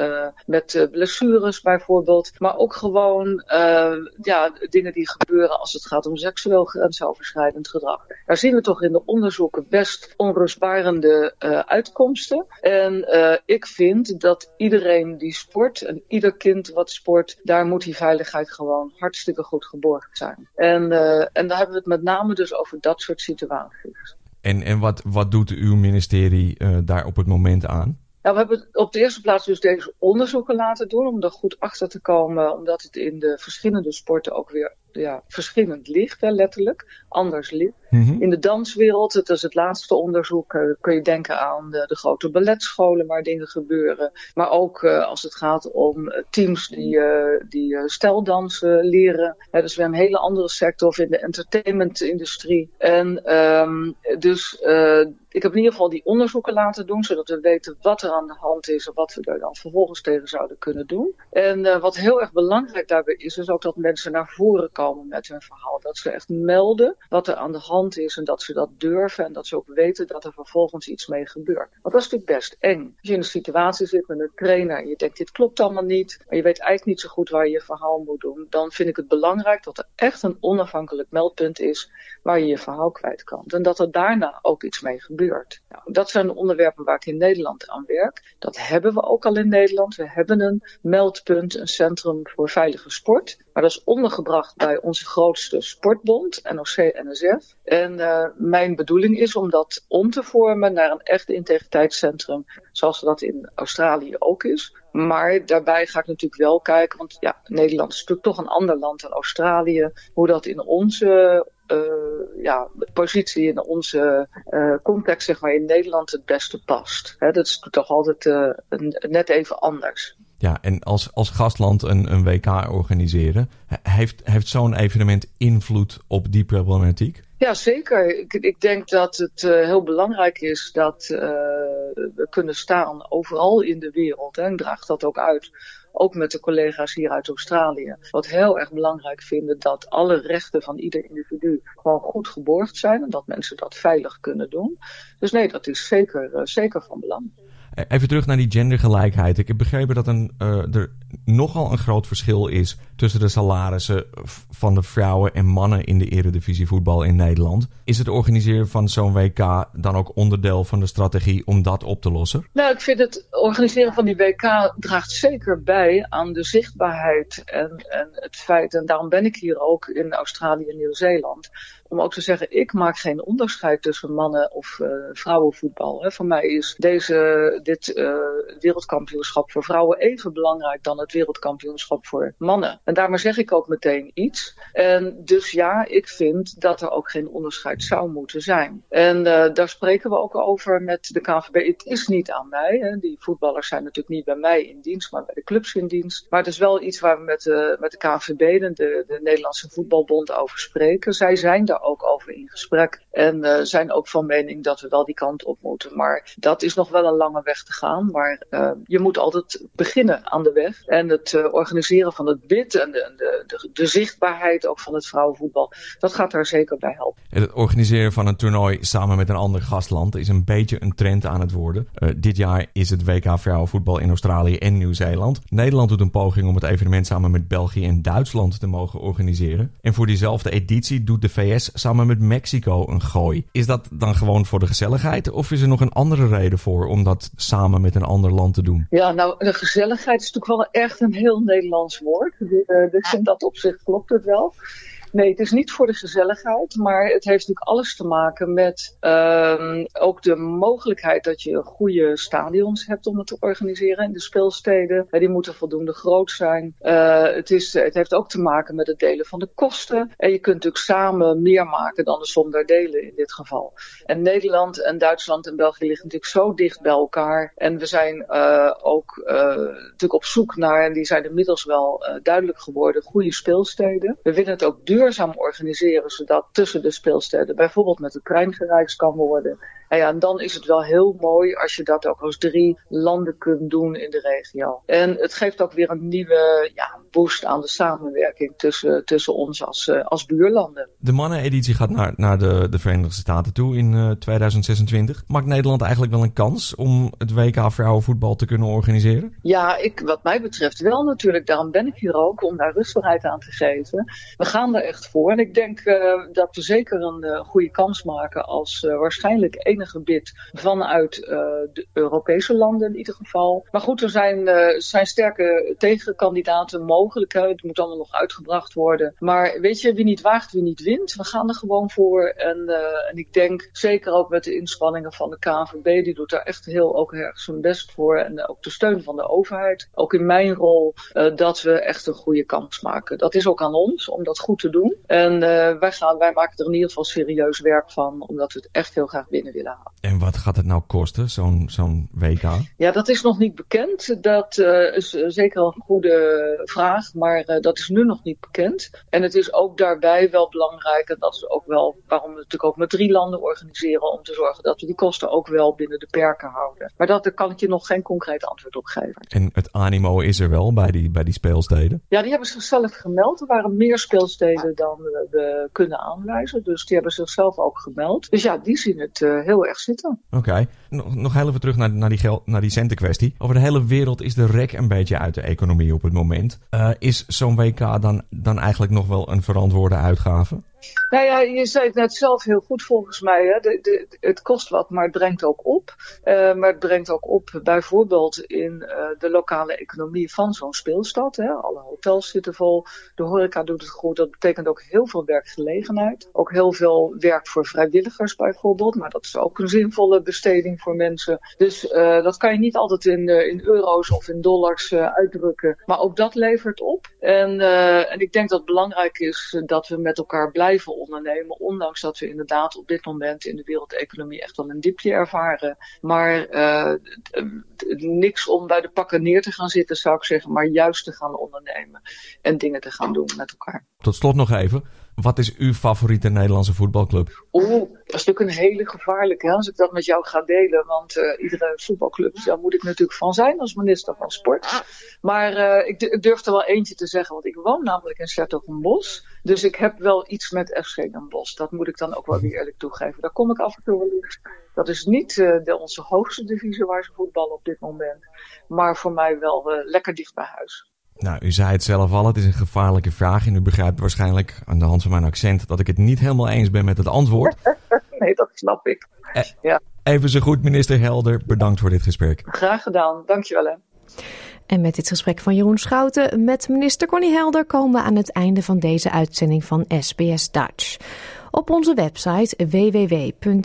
met blessures bijvoorbeeld. Maar ook gewoon ja, dingen die gebeuren als het gaat om seksueel grensoverschrijdend gedrag. Daar zien we toch in de onderzoeken best onrustbarende uitkomsten. En ik vind dat iedereen die sport en ieder kind wat sport, daar moet die veiligheid gewoon hartstikke goed geborgd zijn. En, uh, en daar hebben we het met name dus over dat soort situaties. En, en wat, wat doet uw ministerie daar op het moment aan? Nou, we hebben op de eerste plaats dus deze onderzoeken laten doen om er goed achter te komen, omdat het in de verschillende sporten ook weer ja, verschillend ligt, hè, letterlijk, anders ligt. Mm-hmm. In de danswereld, het is het laatste onderzoek, uh, kun je denken aan de, de, grote balletscholen waar dingen gebeuren. Maar ook uh, als het gaat om uh, teams die, die steldansen leren. dat is weer een hele andere sector of in de entertainmentindustrie. En um, dus ik heb in ieder geval die onderzoeken laten doen, zodat we weten wat er aan de hand is en wat we daar dan vervolgens tegen zouden kunnen doen. En wat heel erg belangrijk daarbij is, is ook dat mensen naar voren komen met hun verhaal. Dat ze echt melden wat er aan de hand is en dat ze dat durven en dat ze ook weten dat er vervolgens iets mee gebeurt. Want dat is natuurlijk best eng. Als je in een situatie zit met een trainer en je denkt dit klopt allemaal niet, maar je weet eigenlijk niet zo goed waar je je verhaal moet doen, dan vind ik het belangrijk dat er echt een onafhankelijk meldpunt is waar je je verhaal kwijt kan. En dat er daarna ook iets mee gebeurt. Nou, dat zijn de onderwerpen waar ik in Nederland aan werk. Dat hebben we ook al in Nederland. We hebben een meldpunt, een centrum voor veilige sport. Maar dat is ondergebracht bij onze grootste sportbond, NOC-NSF. En uh, mijn bedoeling is om dat om te vormen naar een echt integriteitscentrum, zoals dat in Australië ook is. Maar daarbij ga ik natuurlijk wel kijken, want ja, Nederland is natuurlijk toch een ander land dan Australië, hoe dat in onze uh, ja, positie in onze uh, context, zeg maar, in Nederland het beste past. Dat is toch altijd net even anders. Ja, en als, als gastland een, een WK organiseren, heeft, heeft zo'n evenement invloed op die problematiek? Ja, zeker. Ik, ik denk dat het uh, heel belangrijk is dat uh, we kunnen staan overal in de wereld. En draagt dat ook uit. Ook met de collega's hier uit Australië. Wat heel erg belangrijk vinden dat alle rechten van ieder individu gewoon goed geborgd zijn. En dat mensen dat veilig kunnen doen. Dus nee, dat is zeker, uh, zeker van belang. Even terug naar die gendergelijkheid. Ik heb begrepen dat uh, er nogal een groot verschil is tussen de salarissen van de vrouwen en mannen in de eredivisie voetbal in Nederland. Is het organiseren van zo'n WK dan ook onderdeel van de strategie om dat op te lossen? Nou, ik vind het organiseren van die WK draagt zeker bij aan de zichtbaarheid en, en het feit, en daarom ben ik hier ook in Australië en Nieuw-Zeeland, om ook te zeggen, ik maak geen onderscheid tussen mannen of uh, vrouwenvoetbal. Hè. Voor mij is deze, dit uh, wereldkampioenschap voor vrouwen even belangrijk dan het wereldkampioenschap voor mannen. En daarmee zeg ik ook meteen iets. En dus ja, ik vind dat er ook geen onderscheid zou moeten zijn. En uh, daar spreken we ook over met de KNVB. Het is niet aan mij. Hè. Die voetballers zijn natuurlijk niet bij mij in dienst, maar bij de clubs in dienst. Maar het is wel iets waar we met met de KNVB, de, de Nederlandse Voetbalbond, over spreken. Zij zijn daar ook over in gesprek. En uh, zijn ook van mening dat we wel die kant op moeten. Maar dat is nog wel een lange weg te gaan. Maar uh, je moet altijd beginnen aan de weg. En het uh, organiseren van het bid en de, de, de, de, zichtbaarheid ook van het vrouwenvoetbal, dat gaat daar zeker bij helpen. Het organiseren van een toernooi samen met een ander gastland is een beetje een trend aan het worden. dit jaar is het WK vrouwenvoetbal in Australië en Nieuw-Zeeland. Nederland doet een poging om het evenement samen met België en Duitsland te mogen organiseren. En voor diezelfde editie doet de VS samen met Mexico een gooi. Is dat dan gewoon voor de gezelligheid of is er nog een andere reden voor om dat samen met een ander land te doen? Ja, nou, de gezelligheid is natuurlijk wel echt een heel Nederlands woord. Dus in dat opzicht klopt het wel. Nee, het is niet voor de gezelligheid, maar het heeft natuurlijk alles te maken met um, ook de mogelijkheid dat je goede stadions hebt om het te organiseren in de speelsteden. Die moeten voldoende groot zijn. Uh, het, is, het heeft ook te maken met het delen van de kosten. En je kunt natuurlijk samen meer maken dan de som der delen in dit geval. En Nederland en Duitsland en België liggen natuurlijk zo dicht bij elkaar. En we zijn ook natuurlijk op zoek naar, en die zijn inmiddels wel duidelijk geworden, goede speelsteden. We willen het ook duur duurzaam organiseren, zodat tussen de speelsteden bijvoorbeeld met de trein gereisd kan worden. En, ja, en dan is het wel heel mooi als je dat ook als drie landen kunt doen in de regio. En het geeft ook weer een nieuwe ja, boost aan de samenwerking tussen, tussen ons als, uh, als buurlanden. De manneneditie gaat naar, naar de, de Verenigde Staten toe in uh, 2026. Maakt Nederland eigenlijk wel een kans om het WK vrouwenvoetbal te kunnen organiseren? Ja, ik, wat mij betreft wel natuurlijk. Daarom ben ik hier ook, om daar rustbaarheid aan te geven. We gaan er echt voor. En ik denk uh, dat we zeker een goede kans maken als waarschijnlijk enige bid vanuit de Europese landen in ieder geval. Maar goed, er zijn, zijn sterke tegenkandidaten mogelijk mogelijkheid. Het moet allemaal nog uitgebracht worden. Maar weet je, wie niet waagt, wie niet wint. We gaan er gewoon voor. En, uh, en ik denk zeker ook met de inspanningen van de KNVB, die doet daar echt heel ook erg zijn best voor. En ook de steun van de overheid. Ook in mijn rol, dat we echt een goede kans maken. Dat is ook aan ons om dat goed te doen. En wij, gaan, wij maken er in ieder geval serieus werk van, omdat we het echt heel graag binnen willen En wat gaat het nou kosten, zo'n zo'n WK? Ja, dat is nog niet bekend. Dat is zeker een goede vraag maar uh, dat is nu nog niet bekend. En het is ook daarbij wel belangrijk, en dat is ook wel waarom we natuurlijk ook met drie landen organiseren, om te zorgen dat we die kosten ook wel binnen de perken houden. Maar dat, daar kan ik je nog geen concreet antwoord op geven. En het animo is er wel bij die, bij die speelsteden? Ja, die hebben zichzelf gemeld. Er waren meer speelsteden dan we kunnen aanwijzen. Dus die hebben zichzelf ook gemeld. Dus ja, die zien het uh, heel erg zitten. Oké. Nog, nog heel even terug naar, naar die, geld, naar die centenkwestie. Over de hele wereld is de rek een beetje uit de economie op het moment. Uh, is zo'n WK dan, dan eigenlijk nog wel een verantwoorde uitgave? Nou ja, je zei het net zelf heel goed volgens mij. Hè? De, de, het kost wat, maar het brengt ook op. Uh, maar het brengt ook op bijvoorbeeld in uh, de lokale economie van zo'n speelstad. Hè? Alle hotels zitten vol, de horeca doet het goed. Dat betekent ook heel veel werkgelegenheid. Ook heel veel werk voor vrijwilligers bijvoorbeeld. Maar dat is ook een zinvolle besteding voor mensen. Dus uh, dat kan je niet altijd in, in euro's of in dollars uitdrukken. Maar ook dat levert op. En, en ik denk dat het belangrijk is dat we met elkaar blijven blijven ondernemen, ondanks dat we inderdaad op dit moment in de wereldeconomie echt wel een diepje ervaren. Maar uh, niks om bij de pakken neer te gaan zitten, zou ik zeggen, maar juist te gaan ondernemen en dingen te gaan doen met elkaar. Tot slot nog even. Wat is uw favoriete Nederlandse voetbalclub? Oeh, dat is natuurlijk een hele gevaarlijke als ik dat met jou ga delen. Want uh, iedere voetbalclub, daar moet ik natuurlijk van zijn als minister van Sport. Maar uh, ik, ik, durf er wel eentje te zeggen, want ik woon namelijk in Sertogenbos. Dus ik heb wel iets met FC Den Bosch. Dat moet ik dan ook wel weer eerlijk toegeven. Daar kom ik af en toe wel eens. Dat is niet uh, de, onze hoogste divisie waar ze voetballen op dit moment. Maar voor mij wel lekker dicht bij huis. Nou, u zei het zelf al, het is een gevaarlijke vraag. En u begrijpt waarschijnlijk aan de hand van mijn accent dat ik het niet helemaal eens ben met het antwoord. nee, dat snap ik. Eh, ja. Even zo goed, minister Helder. Bedankt voor dit gesprek. Graag gedaan. Dankjewel. Hè. En met dit gesprek van Jeroen Schouten met minister Connie Helder komen we aan het einde van deze uitzending van SBS Dutch. Op onze website www.sbs.com.au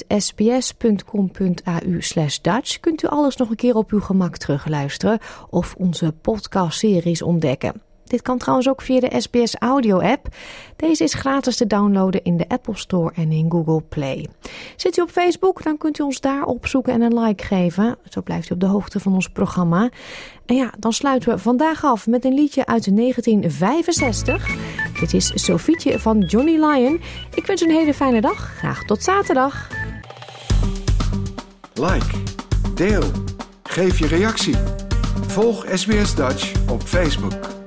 Dutch kunt u alles nog een keer op uw gemak terugluisteren of onze podcastseries ontdekken. Dit kan trouwens ook via de SBS Audio app. Deze is gratis te downloaden in de Apple Store en in Google Play. Zit u op Facebook, dan kunt u ons daar opzoeken en een like geven. Zo blijft u op de hoogte van ons programma. En ja, dan sluiten we vandaag af met een liedje uit 1965. Dit is Sofietje van Johnny Lyon. Ik wens u een hele fijne dag. Graag tot zaterdag. Like, deel, geef je reactie. Volg SBS Dutch op Facebook.